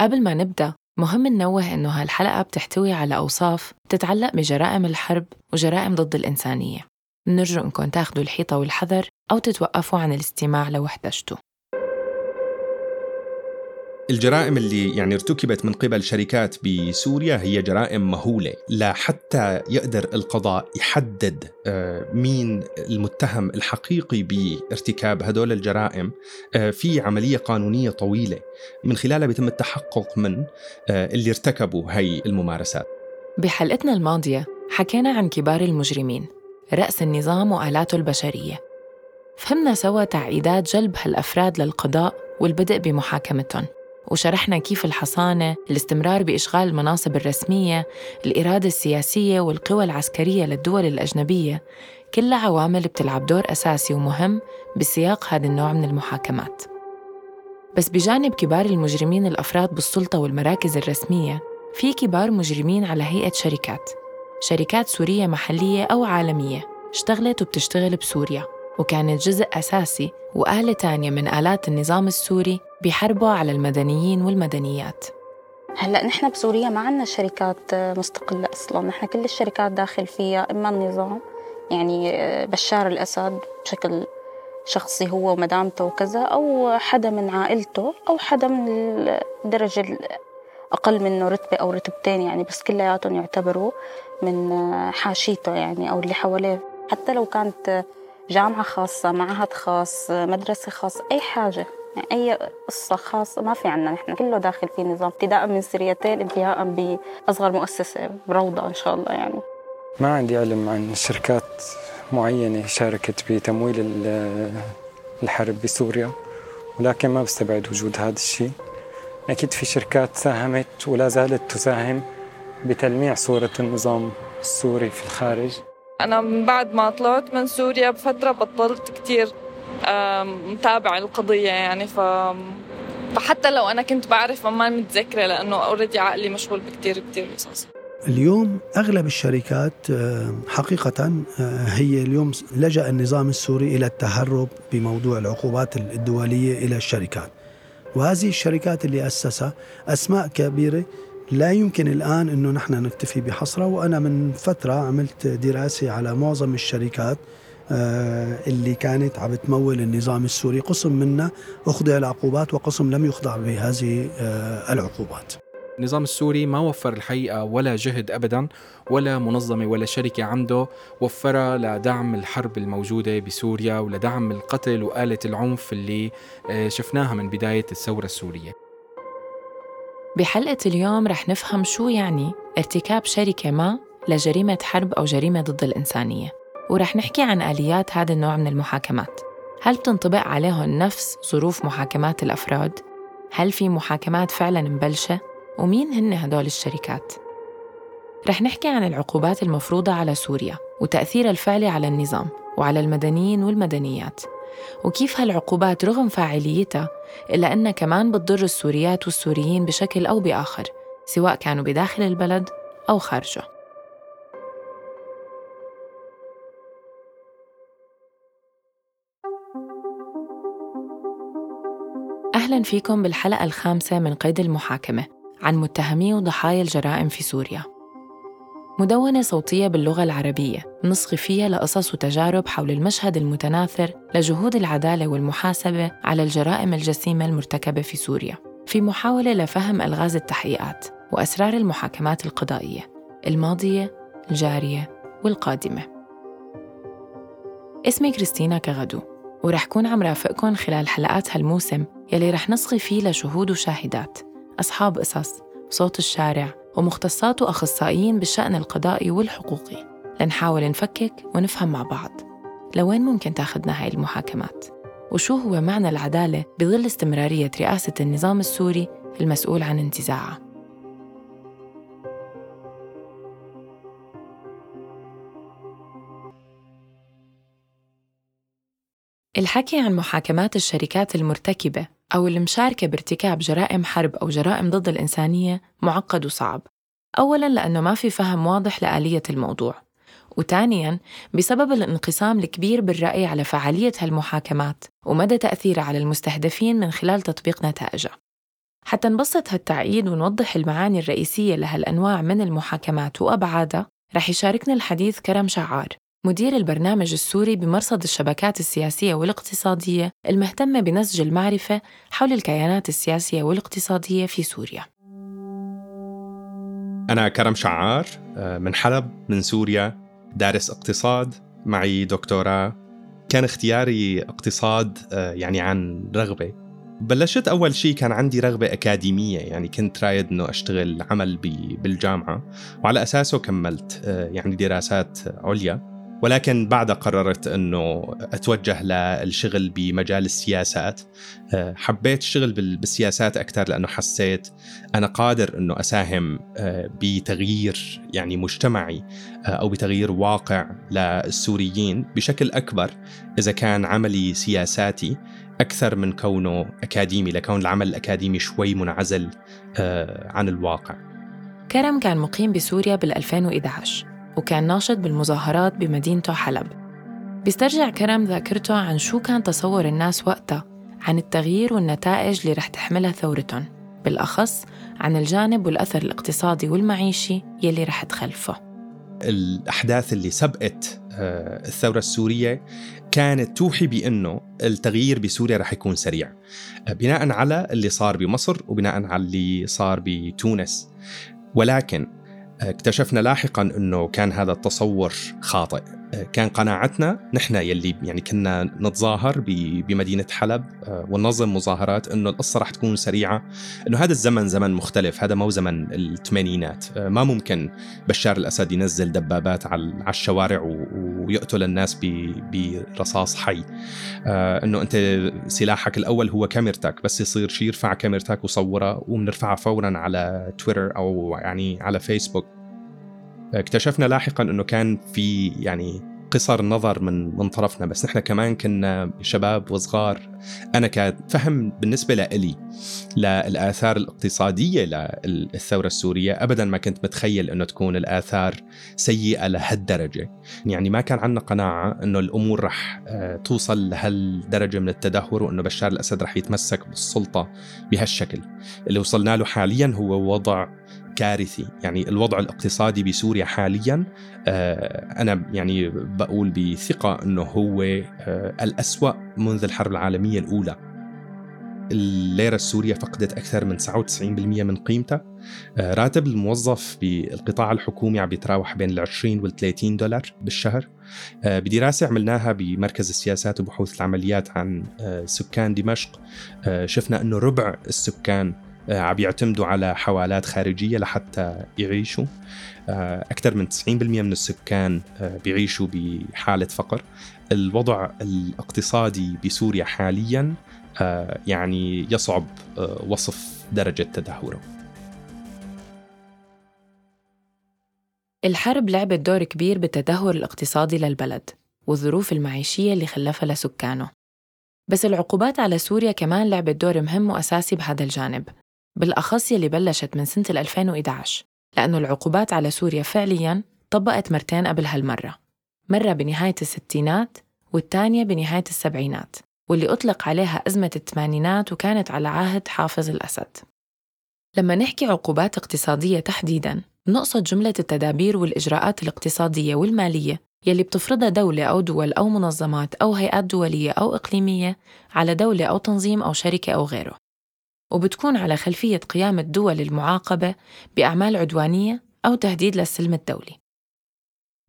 قبل ما نبدأ مهم ننوه إنه هالحلقة بتحتوي على أوصاف تتعلق بجرائم الحرب وجرائم ضد الإنسانية. نرجو إنكم تاخدوا الحيطة والحذر أو تتوقفوا عن الاستماع لو احتجتوا الجرائم اللي يعني ارتكبت من قبل شركات بسوريا هي جرائم مهولة. لا حتى يقدر القضاء يحدد آه، مين المتهم الحقيقي بارتكاب هدول الجرائم. آه، في عملية قانونية طويلة من خلالها بيتم التحقق من آه، اللي ارتكبوا هي الممارسات. بحلقتنا الماضية حكينا عن كبار المجرمين رأس النظام وآلاته البشرية. فهمنا سوا تعقيدات جلب هالأفراد للقضاء والبدء بمحاكمتهم. وشرحنا كيف الحصانة، الاستمرار بإشغال المناصب الرسمية، الإرادة السياسية والقوى العسكرية للدول الأجنبية. كلها عوامل بتلعب دور أساسي ومهم بسياق هذا النوع من المحاكمات. بس بجانب كبار المجرمين الأفراد بالسلطة والمراكز الرسمية في كبار مجرمين على هيئة شركات. شركات سورية محلية أو عالمية اشتغلت وبتشتغل بسوريا وكانت جزء أساسي وآلة تانية من آلات النظام السوري بيحاربوا على المدنيين والمدنيات. هلا نحن بسوريا ما عندنا شركات مستقلة أصلا. نحن كل الشركات داخل فيها إما النظام يعني بشار الأسد بشكل شخصي هو ومدامته وكذا أو حدا من عائلته أو حدا من الدرجة أقل منه رتبة أو رتبتين يعني بس كلياتهم يعتبروا من حاشيته يعني أو اللي حواليه. حتى لو كانت جامعة خاصة معهد خاص مدرسة خاصة أي حاجة. يعني أي قصة خاصة ما في عنا نحن كله داخل في نظام ابتداء من سريتين انتهاء بأصغر مؤسسة بروضة إن شاء الله يعني. ما عندي علم عن شركات معينة شاركت بتمويل الحرب بسوريا ولكن ما بستبعد وجود هذا الشيء. أكيد في شركات ساهمت ولا زالت تساهم بتلميع صورة النظام السوري في الخارج. أنا من بعد ما طلعت من سوريا بفترة بطلت كتير. متابعة القضية يعني ف فحتى لو أنا كنت بعرف ما متذكرة لأنه أوريدي عقلي مشغول بكتير كتير قصص اليوم أغلب الشركات حقيقة هي اليوم لجأ النظام السوري إلى التهرب بموضوع العقوبات الدولية إلى الشركات. وهذه الشركات اللي أسسها أسماء كبيرة لا يمكن الآن أنه نحن نكتفي بحصرها. وأنا من فترة عملت دراسة على معظم الشركات اللي كانت عم تمول النظام السوري. قسم منا أخضع العقوبات وقسم لم يخضع بهذه آه، العقوبات. النظام السوري ما وفر الحقيقة ولا جهد أبدا ولا منظمة ولا شركة عنده وفرها لدعم الحرب الموجودة بسوريا ولدعم القتل وآلة العنف اللي آه، شفناها من بداية الثورة السورية. بحلقة اليوم رح نفهم شو يعني ارتكاب شركة ما لجريمة حرب أو جريمة ضد الإنسانية. ورح نحكي عن آليات هذا النوع من المحاكمات هل بتنطبق عليهم نفس ظروف محاكمات الأفراد؟ هل في محاكمات فعلاً مبلشة؟ ومين هن هدول الشركات؟ رح نحكي عن العقوبات المفروضة على سوريا وتأثيرها الفعلي على النظام وعلى المدنيين والمدنيات وكيف هالعقوبات رغم فاعليتها إلا أنها كمان بتضر السوريات والسوريين بشكل أو بآخر سواء كانوا بداخل البلد أو خارجه فيكم بالحلقة الخامسة من قيد المحاكمة عن متهمي وضحايا الجرائم في سوريا. مدونة صوتية باللغة العربية نصغي فيها لقصص وتجارب حول المشهد المتناثر لجهود العدالة والمحاسبة على الجرائم الجسيمة المرتكبة في سوريا. في محاولة لفهم ألغاز التحقيقات وأسرار المحاكمات القضائية الماضية الجارية والقادمة. اسمي كريستينا كغدو. ورح كون عم رافقكم خلال حلقات هالموسم يلي رح نصغي فيه لشهود وشاهدات أصحاب قصص صوت الشارع ومختصات وأخصائيين بالشأن القضائي والحقوقي. لنحاول نفكك ونفهم مع بعض. لوين ممكن تاخدنا هاي المحاكمات؟ وشو هو معنى العدالة بظل استمرارية رئاسة النظام السوري المسؤول عن انتزاعها؟ الحكي عن محاكمات الشركات المرتكبة أو المشاركة بارتكاب جرائم حرب أو جرائم ضد الإنسانية معقد وصعب. أولاً لأنه ما في فهم واضح لآلية الموضوع. وثانياً بسبب الانقسام الكبير بالرأي على فعالية هالمحاكمات ومدى تأثيرها على المستهدفين من خلال تطبيق نتائجها. حتى نبسط هالتعقيد ونوضح المعاني الرئيسية لهالأنواع من المحاكمات وأبعادها رح يشاركنا الحديث كرم شعار. مدير البرنامج السوري بمرصد الشبكات السياسية والاقتصادية المهتمة بنسج المعرفة حول الكيانات السياسية والاقتصادية في سوريا. أنا كرم شعار آه، من حلب من سوريا دارس اقتصاد معي دكتوراه. كان اختياري اقتصاد آه، يعني عن رغبة. بلشت أول شيء كان عندي رغبة أكاديمية يعني كنت رايد أنه أشتغل عمل بالجامعة وعلى أساسه كملت آه، يعني دراسات عليا. ولكن بعدها قررت أنه أتوجه للشغل بمجال السياسات. آه، حبيت الشغل بالسياسات أكثر لأنه حسيت أنا قادر أنه أساهم آه، بتغيير يعني مجتمعي آه، أو بتغيير واقع للسوريين بشكل أكبر. إذا كان عملي سياساتي أكثر من كونه أكاديمي لكون العمل الأكاديمي شوي منعزل عن الواقع. كرم كان مقيم بسوريا بال 2011 وكان ناشط بالمظاهرات بمدينته حلب. بيسترجع كرم ذاكرته عن شو كان تصور الناس وقتها عن التغيير والنتائج اللي رح تحملها ثورتهم بالأخص عن الجانب والأثر الاقتصادي والمعيشي يلي رح تخلفه. الأحداث اللي سبقت آه، الثورة السورية كانت توحي بأنه التغيير بسوريا رح يكون سريع بناء على اللي صار بمصر وبناء على اللي صار بتونس. ولكن اكتشفنا لاحقا إنه كان هذا التصور خاطئ. كان قناعتنا نحن يلي يعني كنا نتظاهر بمدينة حلب آه، وننظم مظاهرات إنه القصة رح تكون سريعة. إنه هذا الزمن زمن مختلف هذا مو زمن الثمانينات. آه، ما ممكن بشار الأسد ينزل دبابات على الشوارع ويقتل الناس برصاص حي. آه، إنه أنت سلاحك الأول هو كاميرتك بس يصير شيء يرفع كاميرتك وصورها وبنرفعها فورا على تويتر أو يعني على فيسبوك. اكتشفنا لاحقا إنه كان في يعني قصر نظر من من طرفنا بس نحن كمان كنا شباب وصغار. أنا كفهم بالنسبة لإلي للآثار الاقتصادية للثورة السورية ابدا ما كنت متخيل إنه تكون الآثار سيئة لهالدرجة. يعني ما كان عندنا قناعة إنه الأمور رح آه، توصل لهالدرجة من التدهور وإنه بشار الأسد رح يتمسك بالسلطة بهالشكل. اللي وصلنا له حاليا هو وضع كارثي. يعني الوضع الاقتصادي بسوريا حاليا آه، أنا يعني بقول بثقة أنه هو آه، الأسوأ منذ الحرب العالمية الأولى. الليرة السورية فقدت أكثر من 99% من قيمتها آه، راتب الموظف بالقطاع الحكومي عم بيتراوح بين ال 20 وال 30 دولار بالشهر. بدراسة عملناها بمركز السياسات وبحوث العمليات عن سكان دمشق. شفنا أنه ربع السكان عم يعتمدوا على حوالات خارجية لحتى يعيشوا. آه، أكثر من 90% من السكان آه، بيعيشوا بحالة فقر. الوضع الاقتصادي بسوريا حاليا يعني يصعب وصف درجة تدهوره. الحرب لعبت دور كبير بالتدهور الاقتصادي للبلد والظروف المعيشية اللي خلفها لسكانه. بس العقوبات على سوريا كمان لعبت دور مهم وأساسي بهذا الجانب. بالأخص يلي بلشت من سنة 2011 لأنه العقوبات على سوريا فعلياً طبقت مرتين قبل هالمرة. مرة بنهاية الستينات والتانية بنهاية السبعينات واللي أطلق عليها أزمة الثمانينات وكانت على عهد حافظ الأسد. لما نحكي عقوبات اقتصادية تحديداً نقصد جملة التدابير والإجراءات الاقتصادية والمالية يلي بتفرضها دولة أو دول أو منظمات أو هيئات دولية أو إقليمية على دولة أو تنظيم أو شركة أو غيره. وبتكون على خلفية قيام الدول المعاقبة بأعمال عدوانية أو تهديد للسلم الدولي.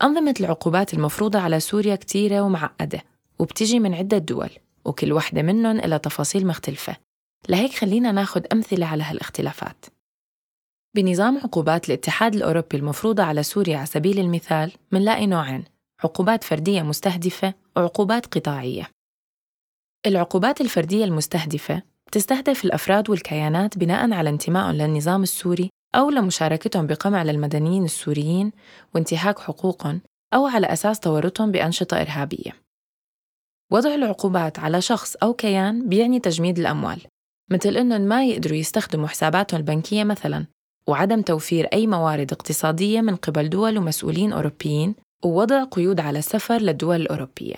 أنظمة العقوبات المفروضة على سوريا كتيرة ومعقدة وبتجي من عدة دول وكل وحدة منهم إلى تفاصيل مختلفة. لهيك خلينا ناخد أمثلة على هالاختلافات. بنظام عقوبات الاتحاد الأوروبي المفروضة على سوريا على سبيل المثال منلاقي نوعين عقوبات فردية مستهدفة وعقوبات قطاعية. العقوبات الفردية المستهدفة تستهدف الأفراد والكيانات بناء على انتمائهم للنظام السوري أو لمشاركتهم بقمع للمدنيين السوريين وانتهاك حقوقهم أو على أساس تورطهم بأنشطة إرهابية. وضع العقوبات على شخص أو كيان بيعني تجميد الأموال مثل أنهم ما يقدروا يستخدموا حساباتهم البنكية مثلاً وعدم توفير أي موارد اقتصادية من قبل دول ومسؤولين أوروبيين ووضع قيود على السفر للدول الأوروبية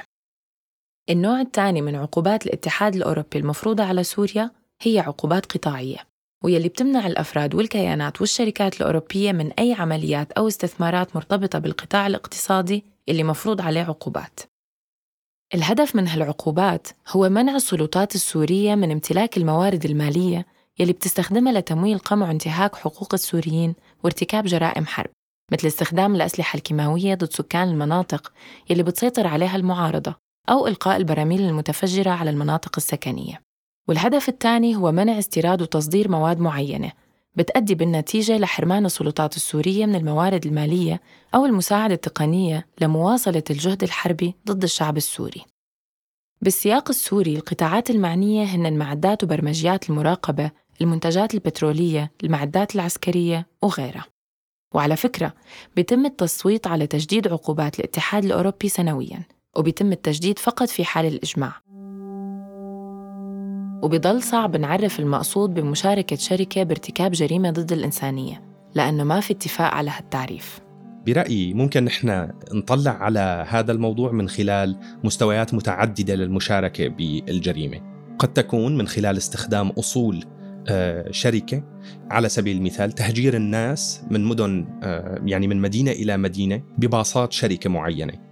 النوع الثاني من عقوبات الاتحاد الأوروبي المفروضة على سوريا هي عقوبات قطاعية ويلي بتمنع الأفراد والكيانات والشركات الأوروبية من أي عمليات أو استثمارات مرتبطة بالقطاع الاقتصادي اللي مفروض عليه عقوبات. الهدف من هالعقوبات هو منع السلطات السورية من امتلاك الموارد المالية يلي بتستخدمها لتمويل قمع وانتهاك حقوق السوريين وارتكاب جرائم حرب مثل استخدام الأسلحة الكيماوية ضد سكان المناطق يلي بتسيطر عليها المعارضة. أو إلقاء البراميل المتفجرة على المناطق السكنية. والهدف الثاني هو منع استيراد وتصدير مواد معينة بتأدي بالنتيجة لحرمان السلطات السورية من الموارد المالية أو المساعدة التقنية لمواصلة الجهد الحربي ضد الشعب السوري. بالسياق السوري القطاعات المعنية هن المعدات وبرمجيات المراقبة المنتجات البترولية المعدات العسكرية وغيرها. وعلى فكرة بيتم التصويت على تجديد عقوبات الاتحاد الأوروبي سنوياً. وبيتم التجديد فقط في حال الإجماع. وبيضل صعب نعرف المقصود بمشاركة شركة بارتكاب جريمة ضد الإنسانية لأنه ما في اتفاق على هالتعريف. برأيي ممكن نحن نطلع على هذا الموضوع من خلال مستويات متعددة للمشاركة بالجريمة. قد تكون من خلال استخدام أصول آه، شركة. على سبيل المثال تهجير الناس من مدن آه، يعني من مدينة إلى مدينة بباصات شركة معينة.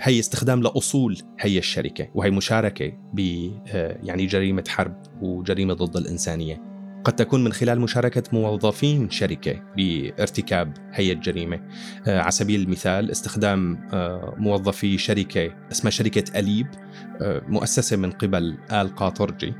هي استخدام لأصول هي الشركة وهي مشاركة ب آه، يعني جريمة حرب وجريمة ضد الإنسانية. قد تكون من خلال مشاركة موظفين شركة بارتكاب هي الجريمة. على سبيل المثال استخدام موظفي شركة اسمها شركة أليب مؤسسة من قبل آل قاطرجي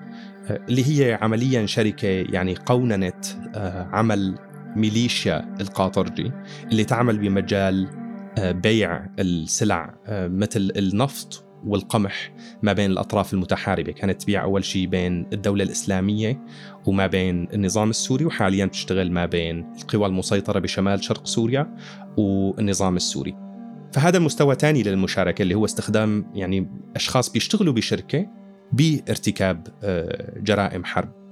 اللي هي عمليا شركة يعني قوننت آه، عمل ميليشيا القاطرجي اللي تعمل بمجال آه، بيع السلع آه، مثل النفط والقمح ما بين الأطراف المتحاربة. كانت تبيع أول شيء بين الدولة الإسلامية وما بين النظام السوري وحاليا تشتغل ما بين القوى المسيطرة بشمال شرق سوريا والنظام السوري. فهذا المستوى ثاني للمشاركة اللي هو استخدام يعني أشخاص بيشتغلوا بشركة بارتكاب آه، جرائم حرب.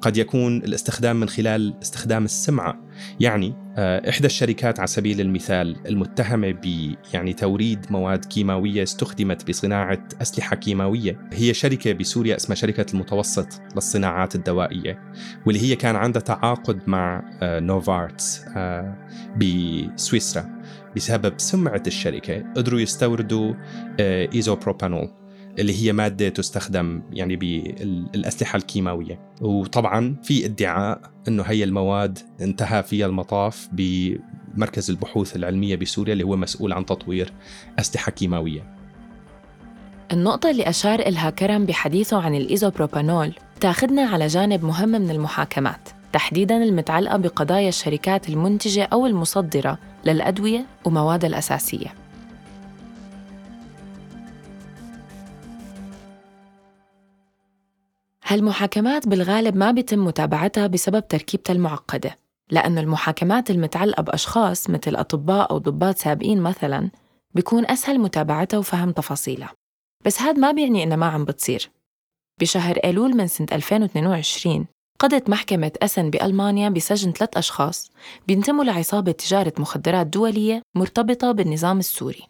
قد يكون الاستخدام من خلال استخدام السمعة. يعني آه، إحدى الشركات على سبيل المثال المتهمة ب يعني توريد مواد كيماوية استخدمت بصناعة أسلحة كيماوية. هي شركة بسوريا اسمها شركة المتوسط للصناعات الدوائية واللي هي كان عندها تعاقد مع آه، نوفارتس بسويسرا بسبب سمعة الشركة. قدروا يستوردوا إيزوبروبانول. اللي هي مادة تستخدم يعني بالأسلحة الكيماوية. وطبعا في ادعاء أنه هي المواد انتهى فيها المطاف بمركز البحوث العلمية بسوريا اللي هو مسؤول عن تطوير أسلحة كيماوية. النقطة اللي أشار إلها كرم بحديثه عن الإيزوبروبانول تاخدنا على جانب مهم من المحاكمات تحديداً المتعلقة بقضايا الشركات المنتجة أو المصدرة للأدوية ومواد الأساسية. هالمحاكمات بالغالب ما بيتم متابعتها بسبب تركيبتها المعقدة لأنه المحاكمات المتعلقة بأشخاص مثل أطباء أو ضباط سابقين مثلاً بيكون أسهل متابعتها وفهم تفاصيلها. بس هاد ما بيعني إنها ما عم بتصير. بشهر أيلول من سنة 2022 قضت محكمة أسن بألمانيا بسجن ثلاث أشخاص بينتموا لعصابة تجارة مخدرات دولية مرتبطة بالنظام السوري.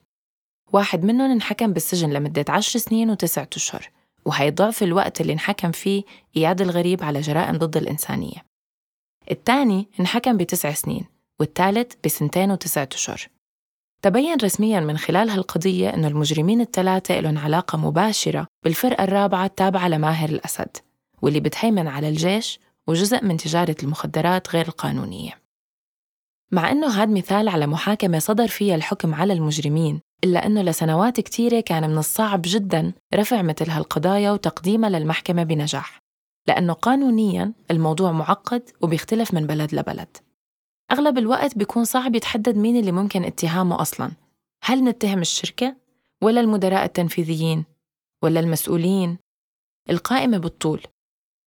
واحد منهم انحكم بالسجن لمدة عشر سنين وتسعة أشهر. وهي ضعف الوقت اللي انحكم فيه إياد الغريب على جرائم ضد الإنسانية. الثاني انحكم بتسع سنين والثالث بسنتين وتسعة أشهر. تبين رسميا من خلال هالقضية أن المجرمين الثلاثة لهم علاقة مباشرة بالفرقة الرابعة التابعة لماهر الأسد واللي بتهيمن على الجيش وجزء من تجارة المخدرات غير القانونية. مع أنه هذا مثال على محاكمة صدر فيها الحكم على المجرمين إلا أنه لسنوات كتيرة كان من الصعب جدا رفع مثل هالقضايا وتقديمها للمحكمة بنجاح لأنه قانونيا الموضوع معقد وبيختلف من بلد لبلد. أغلب الوقت بيكون صعب يتحدد مين اللي ممكن اتهامه أصلا هل نتهم الشركة ولا المدراء التنفيذيين ولا المسؤولين؟ القائمة بالطول.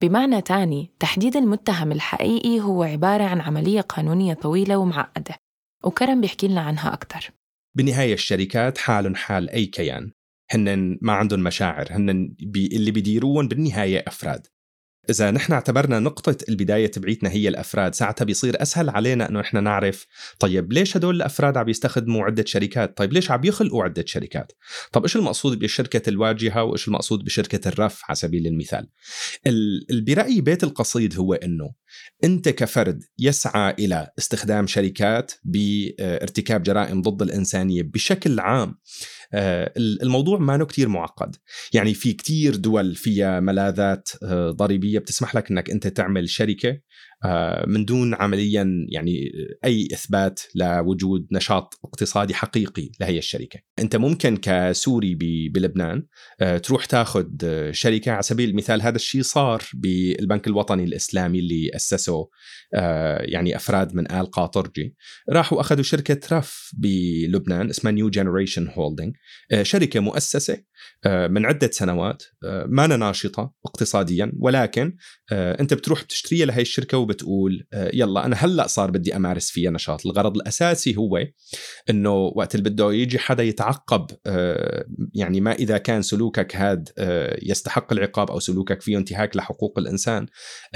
بمعنى تاني تحديد المتهم الحقيقي هو عبارة عن عملية قانونية طويلة ومعقدة وكرم بيحكي لنا عنها أكثر بالنهاية الشركات حال حال أي كيان. هن ما عندهم مشاعر هن بي اللي بيديروهم بالنهاية أفراد. إذا نحن اعتبرنا نقطة البداية تبعيتنا هي الأفراد ساعتها بيصير أسهل علينا إنه نحن نعرف طيب ليش هدول الأفراد عم يستخدموا عدة شركات؟ طيب ليش عم يخلقوا عدة شركات؟ طب إيش المقصود بشركة الواجهة وإيش المقصود بشركة الرف على سبيل المثال؟ برأيي بيت القصيد هو إنه أنت كفرد يسعى إلى استخدام شركات بارتكاب جرائم ضد الإنسانية بشكل عام. الموضوع ما كتير معقد. يعني في كتير دول فيها ملاذات آه، ضريبية بتسمح لك أنك أنت تعمل شركة آه، من دون عمليا يعني أي إثبات لوجود نشاط اقتصادي حقيقي لهي الشركة. أنت ممكن كسوري بلبنان آه، تروح تاخذ شركة على سبيل المثال. هذا الشيء صار بالبنك الوطني الإسلامي اللي أسسه آه، يعني أفراد من آل قاطرجي. راحوا أخذوا شركة رف بلبنان اسمها New Generation Holding شركة مؤسسة من عدة سنوات ما ناشطة اقتصاديا ولكن أنت بتروح بتشتريها لهي الشركة وبتقول آه، يلا أنا هلأ صار بدي أمارس فيها نشاط. الغرض الأساسي هو إنه وقت اللي بده يجي حدا يتعقب آه، يعني ما إذا كان سلوكك هاد آه، يستحق العقاب أو سلوكك فيه انتهاك لحقوق الإنسان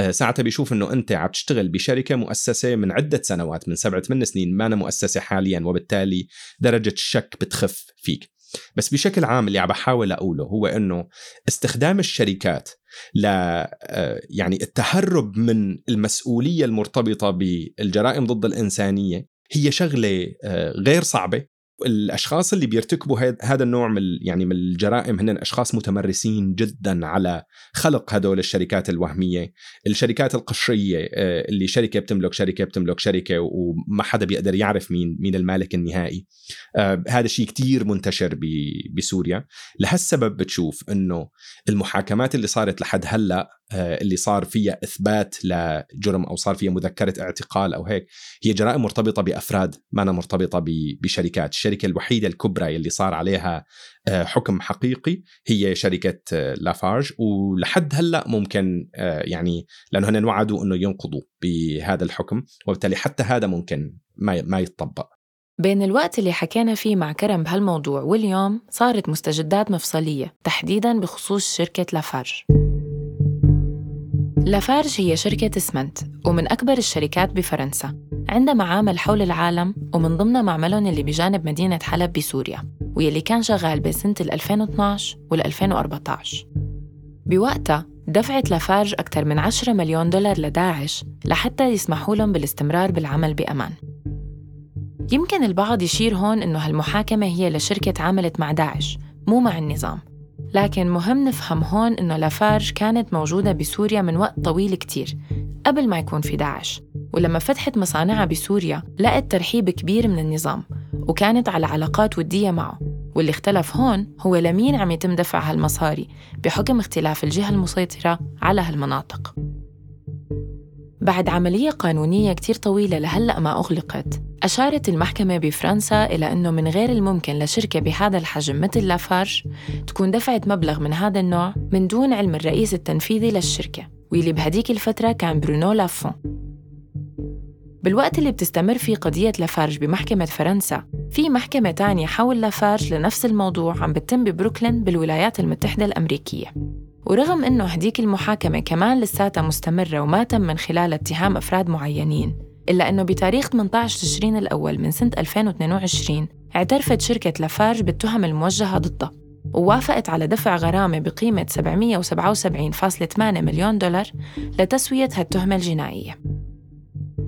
ساعتها بيشوف إنه أنت عم تشتغل بشركة مؤسسة من عدة سنوات من سبعة ثمان سنين ما أنا مؤسسة حاليا وبالتالي درجة الشك بتخف فيك. بس بشكل عام اللي عم بحاول أقوله هو إنه استخدام الشركات ل آه، يعني التهرب من المسؤولية المرتبطة بالجرائم ضد الإنسانية هي شغلة آه، غير صعبة. الأشخاص اللي بيرتكبوا هذا النوع من يعني من الجرائم هن أشخاص متمرسين جدا على خلق هدول الشركات الوهمية، الشركات القشرية آه، اللي شركة بتملك شركة بتملك شركة وما حدا بيقدر يعرف مين مين المالك النهائي. آه، هذا الشيء كتير منتشر بسوريا، لهالسبب بتشوف إنه المحاكمات اللي صارت لحد هلأ اللي صار فيها إثبات لجرم أو صار فيها مذكرة اعتقال أو هيك هي جرائم مرتبطة بأفراد ما أنا مرتبطة بشركات، الشركة الوحيدة الكبرى اللي صار عليها آه، حكم حقيقي هي شركة آه، لافارج. ولحد هلأ ممكن يعني لأنه هن وعدوا إنه ينقضوا بهذا الحكم وبالتالي حتى هذا ممكن ما ما يتطبق. بين الوقت اللي حكينا فيه مع كرم بهالموضوع واليوم صارت مستجدات مفصلية تحديداً بخصوص شركة لافارج. لافارج هي شركة اسمنت ومن أكبر الشركات بفرنسا. عندها معامل حول العالم ومن ضمنها معملهم اللي بجانب مدينة حلب بسوريا واللي كان شغال بين سنة 2012 وال 2014 بوقتها دفعت لافارج أكثر من 10 مليون دولار لداعش لحتى يسمحوا لهم بالاستمرار بالعمل بأمان. يمكن البعض يشير هون إنه هالمحاكمة هي لشركة عملت مع داعش مو مع النظام. لكن مهم نفهم هون إنه لافارج كانت موجودة بسوريا من وقت طويل كتير قبل ما يكون في داعش. ولما فتحت مصانعها بسوريا لقت ترحيب كبير من النظام وكانت على علاقات ودية معه. واللي اختلف هون هو لمين عم يتم دفع هالمصاري بحكم اختلاف الجهة المسيطرة على هالمناطق. بعد عملية قانونية كتير طويلة لهلأ ما أغلقت. أشارت المحكمة بفرنسا إلى أنه من غير الممكن لشركة بهذا الحجم مثل لافارج تكون دفعت مبلغ من هذا النوع من دون علم الرئيس التنفيذي للشركة واللي بهديك الفترة كان برونو لافون. بالوقت اللي بتستمر فيه قضية لافارج بمحكمة فرنسا في محكمة تانية حول لافارج لنفس الموضوع عم بتتم ببروكلين بالولايات المتحدة الأمريكية. ورغم أنه هديك المحاكمة كمان لساتها مستمرة وما تم من خلال اتهام أفراد معينين إلا أنه بتاريخ 18 تشرين الأول من سنة 2022 اعترفت شركة لافارج بالتهم الموجهة ضدها ووافقت على دفع غرامة بقيمة 777.8 مليون دولار لتسوية هالتهمة الجنائية.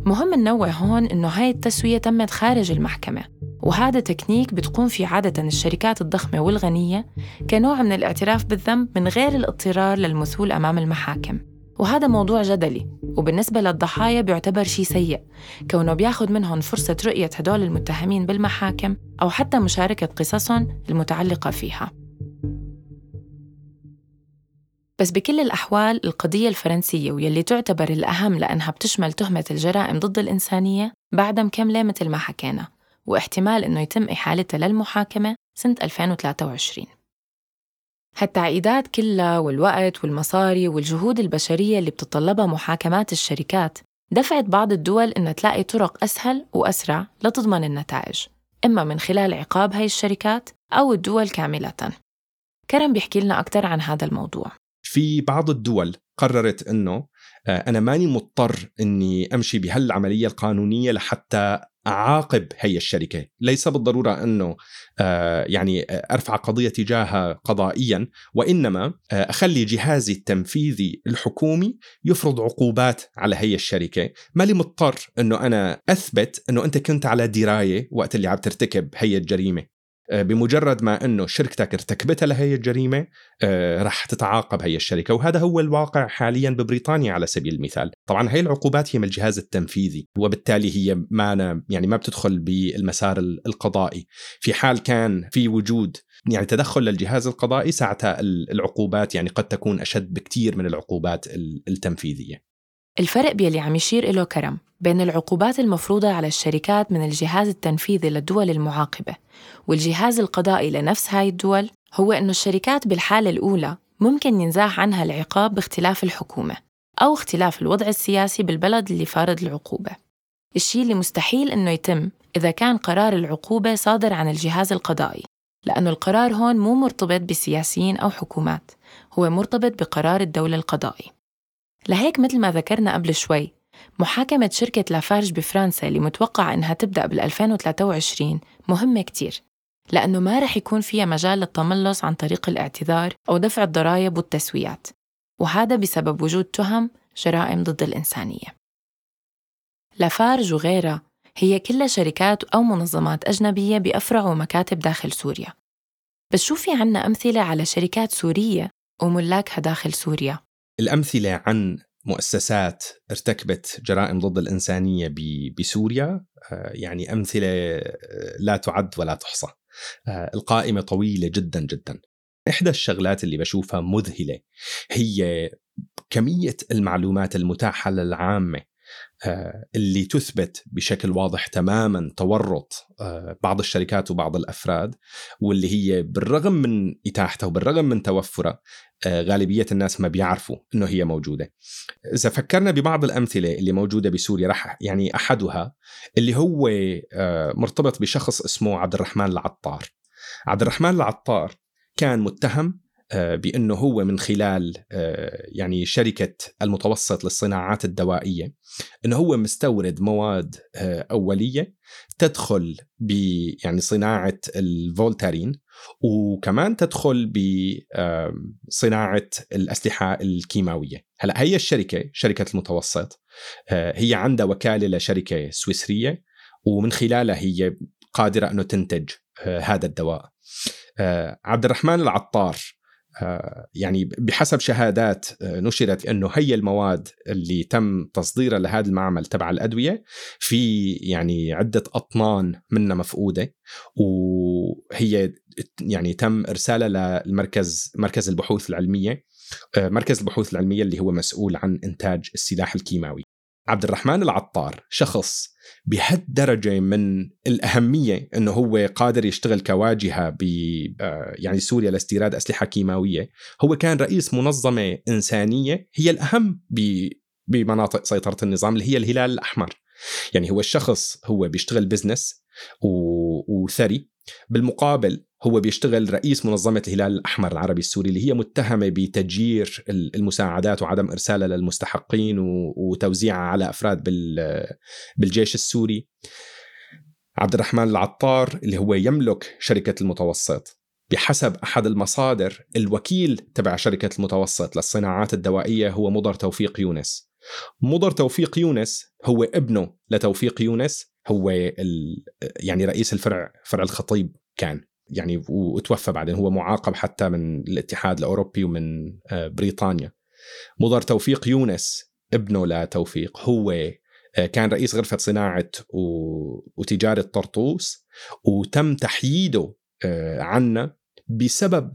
مهم ننوه هون إنه هاي التسوية تمت خارج المحكمة وهذا تكنيك بتقوم فيه عادة الشركات الضخمة والغنية كنوع من الاعتراف بالذنب من غير الاضطرار للمثول أمام المحاكم. وهذا موضوع جدلي. وبالنسبة للضحايا بيعتبر شيء سيء. كونه بياخد منهم فرصة رؤية هدول المتهمين بالمحاكم أو حتى مشاركة قصصهم المتعلقة فيها. بس بكل الأحوال القضية الفرنسية واللي تعتبر الأهم لأنها بتشمل تهمة الجرائم ضد الإنسانية بعدها مكملة مثل ما حكينا. واحتمال إنه يتم إحالتها للمحاكمة سنة 2023 هالتعقيدات كلها والوقت والمصاري والجهود البشرية اللي بتطلبها محاكمات الشركات. دفعت بعض الدول إنها تلاقي طرق أسهل وأسرع لتضمن النتائج. إما من خلال عقاب هاي الشركات أو الدول كاملة. كرم بيحكي لنا أكثر عن هذا الموضوع. في بعض الدول قررت إنه آه، أنا ماني مضطر إني أمشي بهالعملية القانونية لحتى أعاقب هي الشركة، ليس بالضرورة إنه يعني أرفع قضية تجاهها قضائيا وإنما آه، أخلي جهازي التنفيذي الحكومي يفرض عقوبات على هي الشركة، مالي مضطر إنه أنا أثبت إنه أنت كنت على دراية وقت اللي عم ترتكب هي الجريمه. آه، بمجرد ما إنه شركتك ارتكبتها لهي الجريمة آه، راح تتعاقب هي الشركة. وهذا هو الواقع حاليا ببريطانيا على سبيل المثال. طبعا هي العقوبات هي من الجهاز التنفيذي وبالتالي هي ما يعني ما بتدخل بالمسار القضائي. في حال كان في وجود يعني تدخل للجهاز القضائي ساعتها العقوبات يعني قد تكون أشد بكثير من العقوبات التنفيذية. الفرق بيلي عم يشير إله كرم بين العقوبات المفروضة على الشركات من الجهاز التنفيذي للدول المعاقبة والجهاز القضائي لنفس هاي الدول هو أنه الشركات بالحالة الأولى ممكن ينزاح عنها العقاب باختلاف الحكومة أو اختلاف الوضع السياسي بالبلد اللي فارض العقوبة. الشيء اللي مستحيل أنه يتم إذا كان قرار العقوبة صادر عن الجهاز القضائي لأنه القرار هون مو مرتبط بسياسيين أو حكومات هو مرتبط بقرار الدولة القضائي. لهيك مثل ما ذكرنا قبل شوي محاكمة شركة لافارج بفرنسا اللي متوقع إنها تبدأ بال 2023 مهمة كتير لأنه ما رح يكون فيها مجال للتملص عن طريق الاعتذار أو دفع الضرائب والتسويات وهذا بسبب وجود تهم جرائم ضد الإنسانية. لافارج وغيرها هي كلها شركات أو منظمات أجنبية بأفرع ومكاتب داخل سوريا. بس شو في عنا أمثلة على شركات سورية وملاكها داخل سوريا؟ الأمثلة عن مؤسسات ارتكبت جرائم ضد الإنسانية بسوريا آه، يعني أمثلة آه، لا تعد ولا تحصى. آه، القائمة طويلة جدا جدا. إحدى الشغلات اللي بشوفها مذهلة هي كمية المعلومات المتاحة للعامة. اللي تثبت بشكل واضح تماما تورط آه، بعض الشركات وبعض الأفراد واللي هي بالرغم من اتاحتها وبالرغم من توفرها آه، غالبية الناس ما بيعرفوا إنه هي موجودة. إذا فكرنا ببعض الأمثلة اللي موجودة بسوريا راح يعني أحدها اللي هو مرتبط بشخص اسمه عبد الرحمن العطار. عبد الرحمن العطار كان متهم آه، بأنه هو من خلال آه، يعني شركة المتوسط للصناعات الدوائية إنه هو مستورد مواد آه، أولية تدخل ب يعني صناعة الفولتارين وكمان تدخل بصناعه الأسلحة الكيماوية. هلا هي الشركة شركة المتوسط هي عندها وكالة لشركة سويسرية ومن خلالها هي قادرة إنه تنتج هذا الدواء. عبد الرحمن العطار آه، يعني بحسب شهادات آه، نشرت إنه هي المواد اللي تم تصديرها لهذا المعمل تبع الأدوية. في يعني عدة أطنان منها مفقودة وهي يعني تم إرسالها للمركز مركز البحوث العلمية آه، مركز البحوث العلمية اللي هو مسؤول عن إنتاج السلاح الكيماوي. عبد الرحمن العطار شخص بهالدرجة من الأهمية إنه هو قادر يشتغل كواجهة ب آه، يعني سوريا لاستيراد أسلحة كيماوية، هو كان رئيس منظمة إنسانية هي الأهم بمناطق سيطرة النظام اللي هي الهلال الأحمر. يعني هو الشخص هو بيشتغل بزنس وثري. بالمقابل هو بيشتغل رئيس منظمة الهلال الأحمر العربي السوري اللي هي متهمة بتجير المساعدات وعدم إرسالها للمستحقين وتوزيعها على أفراد بالجيش السوري. عبد الرحمن العطار اللي هو يملك شركة المتوسط. بحسب أحد المصادر الوكيل تبع شركة المتوسط للصناعات الدوائية هو مضر توفيق يونس. مضر توفيق يونس هو ابنه لتوفيق يونس هو يعني رئيس الفرع فرع الخطيب كان. يعني وتوفى بعدين. هو معاقب حتى من الاتحاد الأوروبي ومن آه، بريطانيا. مضر توفيق يونس ابنه لتوفيق هو آه، كان رئيس غرفة صناعة وتجارة طرطوس. وتم تحييده آه، عنا بسبب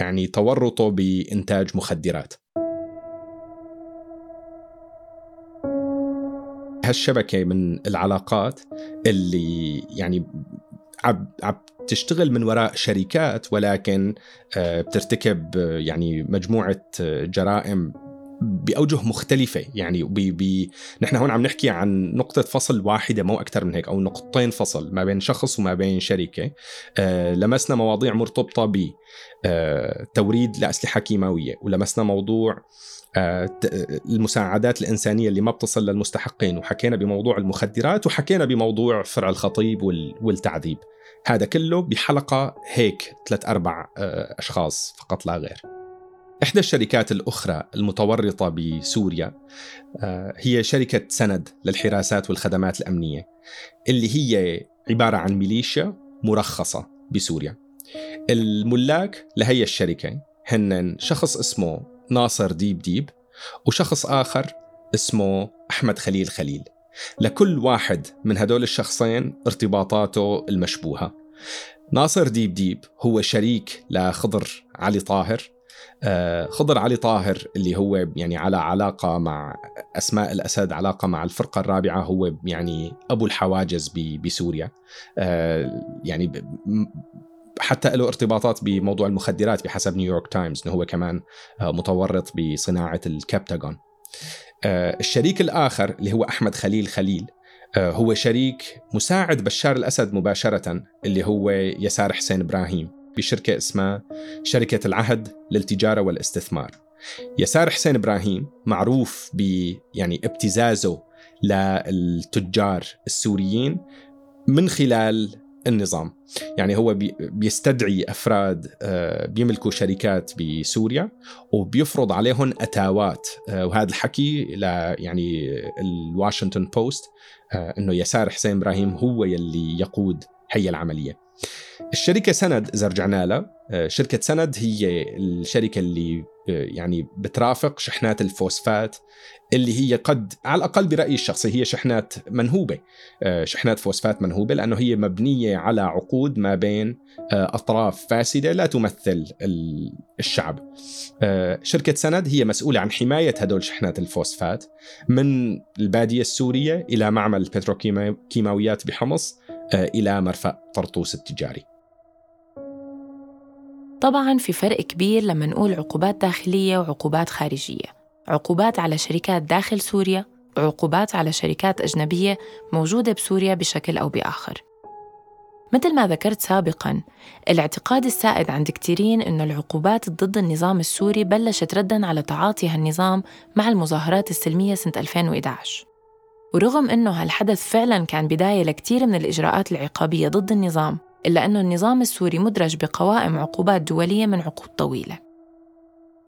يعني تورطه بإنتاج مخدرات. هالشبكة من العلاقات اللي يعني عم تشتغل من وراء شركات ولكن آه، بترتكب آه، يعني مجموعة آه، جرائم بأوجه مختلفة. يعني بي بي نحن هون عم نحكي عن نقطة فصل واحدة مو أكثر من هيك أو نقطتين فصل ما بين شخص وما بين شركة. آه لمسنا مواضيع مرتبطة ب آه توريد لأسلحة كيماوية ولمسنا موضوع آه، المساعدات الإنسانية اللي ما بتصل للمستحقين. وحكينا بموضوع المخدرات وحكينا بموضوع فرع الخطيب والتعذيب. هذا كله بحلقة هيك ثلاث أربع آه، أشخاص فقط لا غير. إحدى الشركات الأخرى المتورطة بسوريا آه، هي شركة سند للحراسات والخدمات الأمنية اللي هي عبارة عن ميليشيا مرخصة بسوريا. الملاك لهي الشركة هن شخص اسمه ناصر ديب ديب وشخص آخر اسمه أحمد خليل خليل. لكل واحد من هدول الشخصين ارتباطاته المشبوهة. ناصر ديب ديب هو شريك لخضر علي طاهر خضر علي طاهر اللي هو يعني على علاقة مع أسماء الأسد علاقة مع الفرقة الرابعة هو يعني أبو الحواجز بسوريا. آه، يعني حتى له ارتباطات بموضوع المخدرات بحسب نيويورك تايمز إنه هو كمان آه، متورط بصناعة الكابتاغون الشريك الآخر اللي هو أحمد خليل خليل هو شريك مساعد بشار الأسد مباشرة اللي هو يسار حسين إبراهيم. بشركة اسمها شركة العهد للتجارة والاستثمار. يسار حسين إبراهيم معروف ب يعني ابتزازه للتجار السوريين من خلال النظام. يعني هو بيستدعي أفراد آه، بيملكوا شركات بسوريا وبيفرض عليهم أتاوات. آه، وهذا الحكي ل يعني الواشنطن بوست آه، إنه يسار حسين إبراهيم هو يلي يقود هي العملية. الشركة سند إذا رجعنا لها آه، شركة سند هي الشركة اللي آه، يعني بترافق شحنات الفوسفات اللي هي قد على الأقل برأيي الشخصي هي شحنات منهوبة. آه، شحنات فوسفات منهوبة لأنه هي مبنية على عقود ما بين أطراف فاسدة لا تمثل الشعب. شركة سند هي مسؤولة عن حماية هدول شحنات الفوسفات من البادية السورية إلى معمل البتروكيماويات بحمص إلى مرفأ طرطوس التجاري. طبعا في فرق كبير لما نقول عقوبات داخلية وعقوبات خارجية. عقوبات على شركات داخل سوريا وعقوبات على شركات أجنبية موجودة بسوريا بشكل أو بآخر. مثل ما ذكرت سابقاً الاعتقاد السائد عند كثيرين أن العقوبات ضد النظام السوري بلشت رداً على تعاطي هالنظام مع المظاهرات السلمية سنة 2011 ورغم أنه هالحدث فعلا كان بداية لكثير من الإجراءات العقابية ضد النظام إلا أنه النظام السوري مدرج بقوائم عقوبات دولية من عقود طويلة.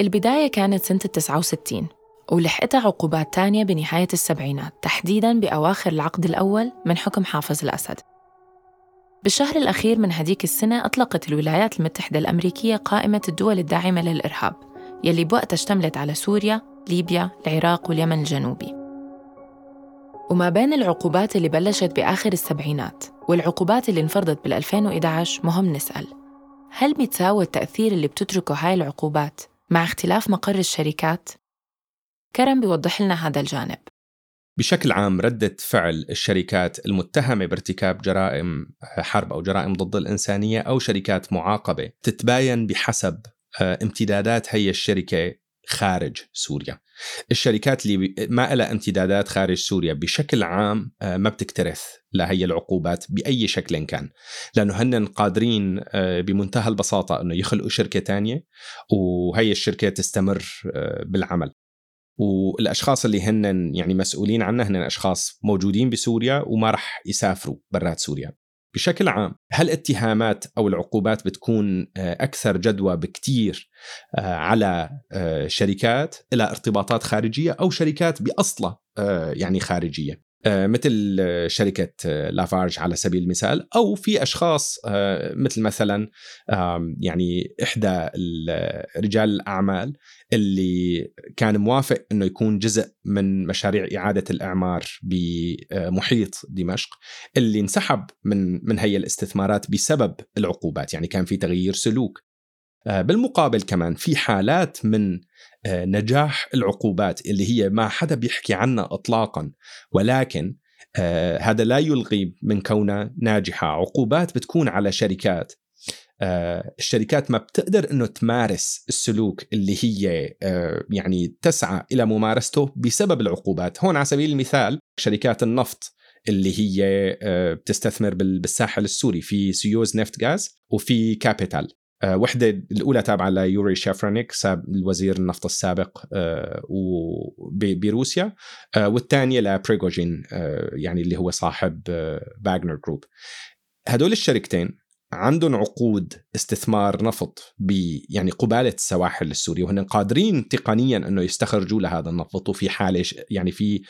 البداية كانت سنة 69 ولحقتها عقوبات تانية بنهاية السبعينات تحديداً بأواخر العقد الأول من حكم حافظ الأسد. بالشهر الأخير من هديك السنة أطلقت الولايات المتحدة الأمريكية قائمة الدول الداعمة للإرهاب يلي بوقتها اشتملت على سوريا، ليبيا، العراق واليمن الجنوبي. وما بين العقوبات اللي بلشت بآخر السبعينات والعقوبات اللي انفرضت بال 2011 مهم نسأل هل بيتساوى التأثير اللي بتتركه هاي العقوبات مع اختلاف مقر الشركات؟ كرم بيوضح لنا هذا الجانب بشكل عام ردة فعل الشركات المتهمة بارتكاب جرائم حرب أو جرائم ضد الإنسانية أو شركات معاقبة تتباين بحسب آه، امتدادات هي الشركة خارج سوريا الشركات اللي ما لها امتدادات خارج سوريا بشكل عام آه، ما بتكترث لهي العقوبات بأي شكل كان. لأنه هن قادرين آه، بمنتهى البساطة إنه يخلقوا شركة تانية وهي الشركة تستمر آه، بالعمل. والأشخاص اللي هن يعني مسؤولين عنها هن أشخاص موجودين بسوريا وما راح يسافروا برات سوريا. بشكل عام هل الاتهامات أو العقوبات بتكون آه، أكثر جدوى بكثير آه، على آه، شركات لها ارتباطات خارجية أو شركات بأصلها يعني خارجية؟ مثل آه، شركة آه، لافارج على سبيل المثال أو في أشخاص مثل مثلا يعني إحدى رجال الأعمال اللي كان موافق أنه يكون جزء من مشاريع إعادة الإعمار بمحيط دمشق اللي انسحب من من هي الاستثمارات بسبب العقوبات يعني كان في تغيير سلوك. بالمقابل كمان في حالات من آه، نجاح العقوبات اللي هي ما حدا بيحكي عنها اطلاقا. ولكن آه، هذا لا يلغي من كونها ناجحة. عقوبات بتكون على شركات. آه، الشركات ما بتقدر إنه تمارس السلوك اللي هي آه، يعني تسعى إلى ممارسته بسبب العقوبات، هون على سبيل المثال شركات النفط اللي هي آه، بتستثمر بالساحل السوري. في سيوز نفت غاز وفي كابيتال. وحدة الأولى تابعة ليوري شافرانيك الوزير النفط السابق بروسيا والثانية لبريغوجين يعني اللي هو صاحب Wagner Group. هدول الشركتين عندهم عقود استثمار نفط ب يعني قبالة السواحل السورية وهن قادرين تقنيا إنه يستخرجوا لهذا النفط وفي حالة يعني في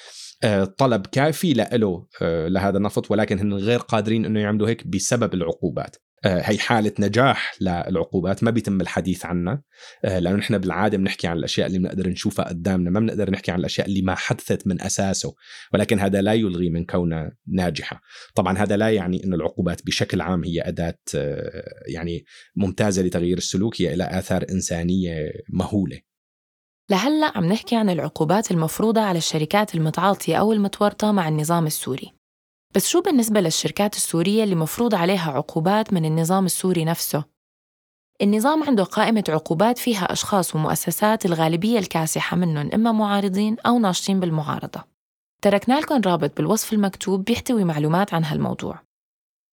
آه، طلب كافي له آه، لهذا النفط ولكن هن غير قادرين إنه يعملوا هيك بسبب العقوبات. آه، هي حالة نجاح للعقوبات ما بيتم الحديث عنها. آه، لأنه نحن بالعادة بنحكي عن الأشياء اللي بنقدر نشوفها قدامنا ما بنقدر نحكي عن الأشياء اللي ما حدثت من أساسه ولكن هذا لا يلغي من كونها ناجحة. طبعا هذا لا يعني أن العقوبات بشكل عام هي أداة آه، يعني ممتازة لتغيير السلوك هي لها آثار إنسانية مهولة. لهلأ عم نحكي عن العقوبات المفروضة على الشركات المتعاطية أو المتورطة مع النظام السوري. بس شو بالنسبة للشركات السورية اللي مفروض عليها عقوبات من النظام السوري نفسه؟ النظام عنده قائمة عقوبات فيها أشخاص ومؤسسات الغالبية الكاسحة منهم إما معارضين أو ناشطين بالمعارضة. تركنا لكم رابط بالوصف المكتوب بيحتوي معلومات عن هالموضوع.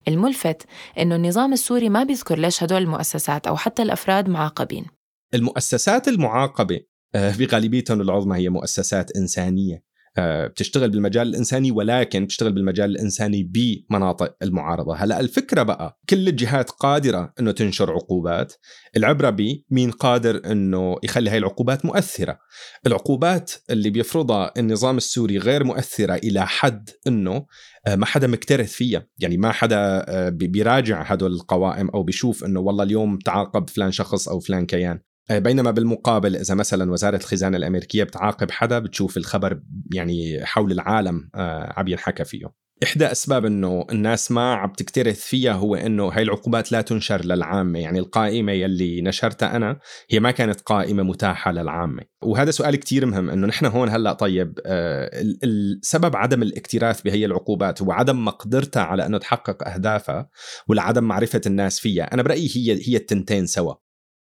الملفت إنه النظام السوري ما بيذكر ليش هدول المؤسسات أو حتى الأفراد معاقبين. المؤسسات المعاقبة آه، بغالبيتهم العظمى هي مؤسسات إنسانية. آه، بتشتغل بالمجال الإنساني ولكن بتشتغل بالمجال الإنساني بمناطق المعارضة، هلا الفكرة بقى كل الجهات قادرة إنه تنشر عقوبات، العبرة بمين قادر إنه يخلي هاي العقوبات مؤثرة. العقوبات اللي بيفرضها النظام السوري غير مؤثرة إلى حد إنه آه، ما حدا مكترث فيها. يعني ما حدا آه، بيراجع هدول القوائم أو بيشوف إنه والله اليوم تعاقب فلان شخص أو فلان كيان. آه، بينما بالمقابل إذا مثلا وزارة الخزانة الأمريكية بتعاقب حدا بتشوف الخبر يعني حول العالم آه، عم ينحكى فيه. إحدى أسباب أنه الناس ما عم تكترث فيها هو أنه هاي العقوبات لا تنشر للعامة. يعني القائمة يلي نشرتها أنا هي ما كانت قائمة متاحة للعامة. وهذا سؤال كتير مهم أنه نحن هون هلأ طيب آه السبب عدم الاكتراث بهي العقوبات هو عدم مقدرتها على أنه تحقق أهدافها ولا عدم معرفة الناس فيها. أنا برأيي هي هي التنتين سوا.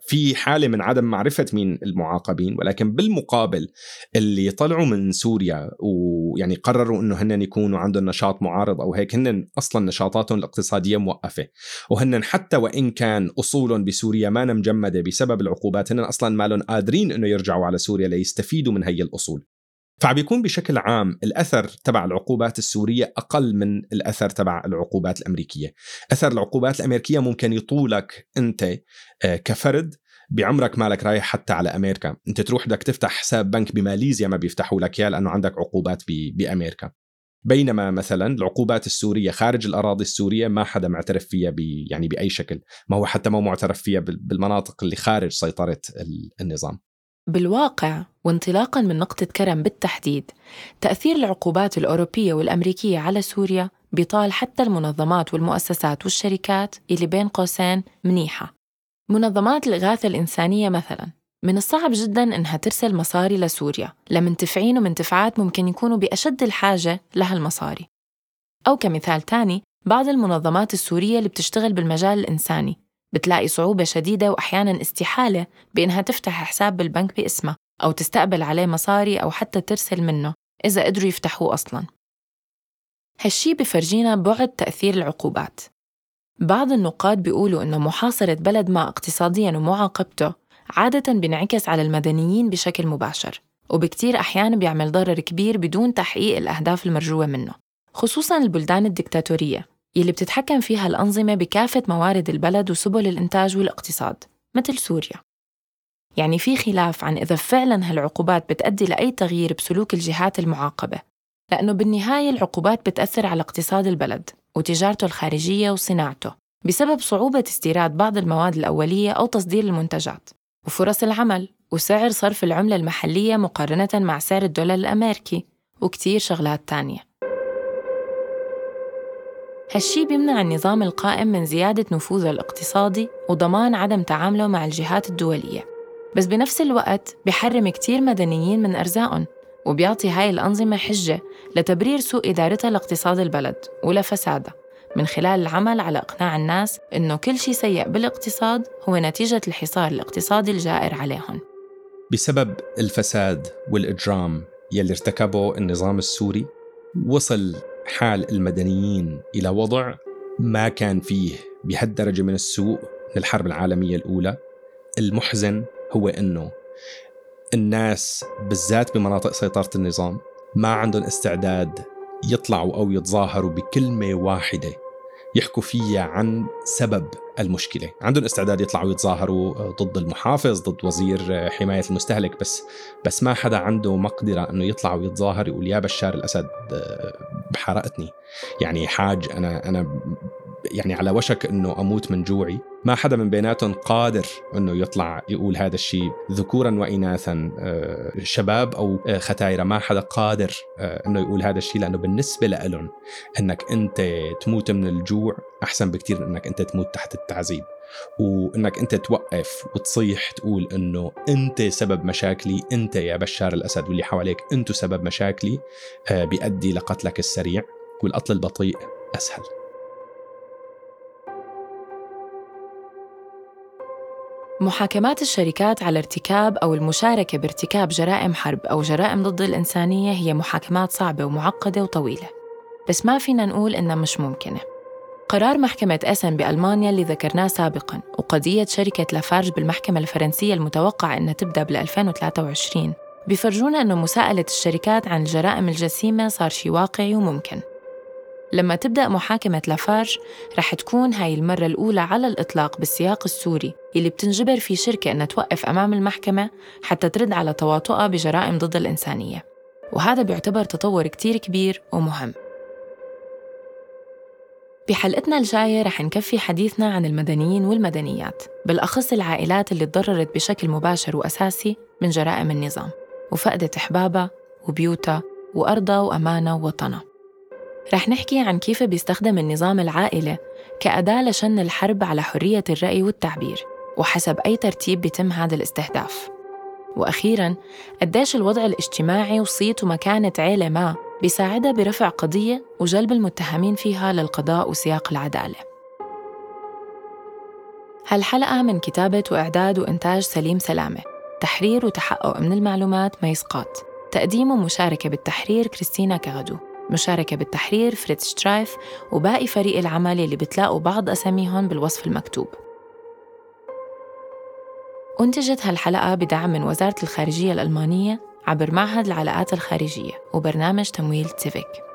في حالة من عدم معرفة مين المعاقبين ولكن بالمقابل اللي طلعوا من سوريا ويعني قرروا إنه هن يكونوا عندهم نشاط معارض أو هيك هن أصلا نشاطاتهم الاقتصادية موقفة. وهن حتى وإن كان أصولهم بسوريا ما مجمده بسبب العقوبات هن أصلا ما لهم قادرين إنه يرجعوا على سوريا ليستفيدوا من هي الأصول. فعم بيكون بشكل عام الأثر تبع العقوبات السورية أقل من الأثر تبع العقوبات الأمريكية، أثر العقوبات الأمريكية ممكن يطولك أنت آه، كفرد بعمرك مالك رايح حتى على أمريكا، أنت تروح بدك تفتح حساب بنك بماليزيا ما بيفتحوا لك إياه لأنه عندك عقوبات بأمريكا. بينما مثلا العقوبات السورية خارج الأراضي السورية ما حدا معترف فيها بي يعني بأي شكل، ما هو حتى ما معترف فيها بالمناطق اللي خارج سيطرة النظام. بالواقع وانطلاقا من نقطة كرم بالتحديد تأثير العقوبات الأوروبية والأمريكية على سوريا بيطال حتى المنظمات والمؤسسات والشركات اللي بين قوسين منيحة. منظمات الإغاثة الإنسانية مثلاً من الصعب جدا إنها ترسل مصاري لسوريا لمنتفعين ومنتفعات ممكن يكونوا بأشد الحاجة لها المصاري. أو كمثال تاني بعض المنظمات السورية اللي بتشتغل بالمجال الإنساني بتلاقي صعوبة شديدة وأحيانا استحالة بإنها تفتح حساب بالبنك باسمها أو تستقبل عليه مصاري أو حتى ترسل منه إذا قدروا يفتحوه أصلاً. هالشي بفرجينا بعد تأثير العقوبات. بعض النقاد بيقولوا إنه محاصرة بلد ما اقتصادياً ومعاقبته عادة بينعكس على المدنيين بشكل مباشر وبكتير أحيان بيعمل ضرر كبير بدون تحقيق الأهداف المرجوة منه خصوصاً البلدان الدكتاتورية. يلي بتتحكم فيها الأنظمة بكافة موارد البلد وسبل الإنتاج والاقتصاد مثل سوريا. يعني في خلاف عن إذا فعلا هالعقوبات بتأدي لأي تغيير بسلوك الجهات المعاقبة لأنه بالنهاية العقوبات بتأثر على اقتصاد البلد وتجارته الخارجية وصناعته بسبب صعوبة استيراد بعض المواد الأولية أو تصدير المنتجات وفرص العمل وسعر صرف العملة المحلية مقارنة مع سعر الدولار الأمريكي وكتير شغلات تانية. هالشي بيمنع النظام القائم من زيادة نفوذه الاقتصادي وضمان عدم تعامله مع الجهات الدولية. بس بنفس الوقت بحرم كتير مدنيين من أرزاقهم وبيعطي هاي الأنظمة حجة لتبرير سوء إدارتها لاقتصاد البلد ولفسادها من خلال العمل على إقناع الناس إنه كل شيء سيء بالاقتصاد هو نتيجة الحصار الاقتصادي الجائر عليهم. بسبب الفساد والإجرام يلي ارتكبه النظام السوري وصل حال المدنيين إلى وضع ما كان فيه بهالدرجة من السوء من الحرب العالمية الأولى. المحزن هو أنه الناس بالذات بمناطق سيطرة النظام ما عندهم استعداد يطلعوا أو يتظاهروا بكلمة واحدة. يحكوا فيها عن سبب المشكلة. عندهم استعداد يطلعوا يتظاهروا ضد المحافظ ضد وزير حماية المستهلك بس بس ما حدا عنده مقدرة إنه يطلع ويتظاهر يقول يا بشار الأسد آه، بحرقتني. يعني حاج أنا أنا يعني على وشك إنه أموت من جوعي. ما حدا من بيناتهم قادر إنه يطلع يقول هذا الشيء ذكورا واناثا شباب أو ختايرة. ما حدا قادر إنه يقول هذا الشيء لأنه بالنسبة لهم إنك أنت تموت من الجوع أحسن بكثير من إنك أنت تموت تحت التعذيب. وإنك أنت توقف وتصيح تقول إنه أنت سبب مشاكلي أنت يا بشار الأسد واللي حواليك أنتم سبب مشاكلي آه، بيؤدي لقتلك السريع. والقتل البطيء أسهل. محاكمات الشركات على ارتكاب أو المشاركة بارتكاب جرائم حرب أو جرائم ضد الإنسانية هي محاكمات صعبة ومعقدة وطويلة. بس ما فينا نقول إنها مش ممكنة. قرار محكمة أسن بألمانيا اللي ذكرناه سابقاً وقضية شركة لافارج بالمحكمة الفرنسية المتوقع أنها تبدأ بال 2023 بيفرجونا أنه مساءلة الشركات عن الجرائم الجسيمة صار شي واقعي وممكن. لما تبدأ محاكمة لافارج رح تكون هاي المرة الأولى على الإطلاق بالسياق السوري اللي بتنجبر في شركة أنها توقف أمام المحكمة حتى ترد على تواطؤها بجرائم ضد الإنسانية. وهذا بيعتبر تطور كتير كبير ومهم. بحلقتنا الجاية رح نكفي حديثنا عن المدنيين والمدنيات بالأخص العائلات اللي تضررت بشكل مباشر وأساسي من جرائم النظام وفقدت أحبابها وبيوتها وأرضها وأمانها ووطنها. رح نحكي عن كيف بيستخدم النظام العائلة كأداة لشن الحرب على حرية الرأي والتعبير وحسب أي ترتيب بيتم هذا الاستهداف. وأخيراً قديش الوضع الاجتماعي وصيت ومكانة عيلة ما بيساعدها برفع قضية وجلب المتهمين فيها للقضاء وسياق العدالة. هالحلقة من كتابة وإعداد وإنتاج سليم سلامة. تحرير وتحقق من المعلومات ما يسقط تقديم ومشاركة بالتحرير كريستينا كغدو. مشاركة بالتحرير فريد شترايف وباقي فريق العمل اللي بتلاقوا بعض أساميهم بالوصف المكتوب. أنتجت هالحلقة بدعم من وزارة الخارجية الألمانية عبر معهد العلاقات الخارجية وبرنامج تمويل تيفيك.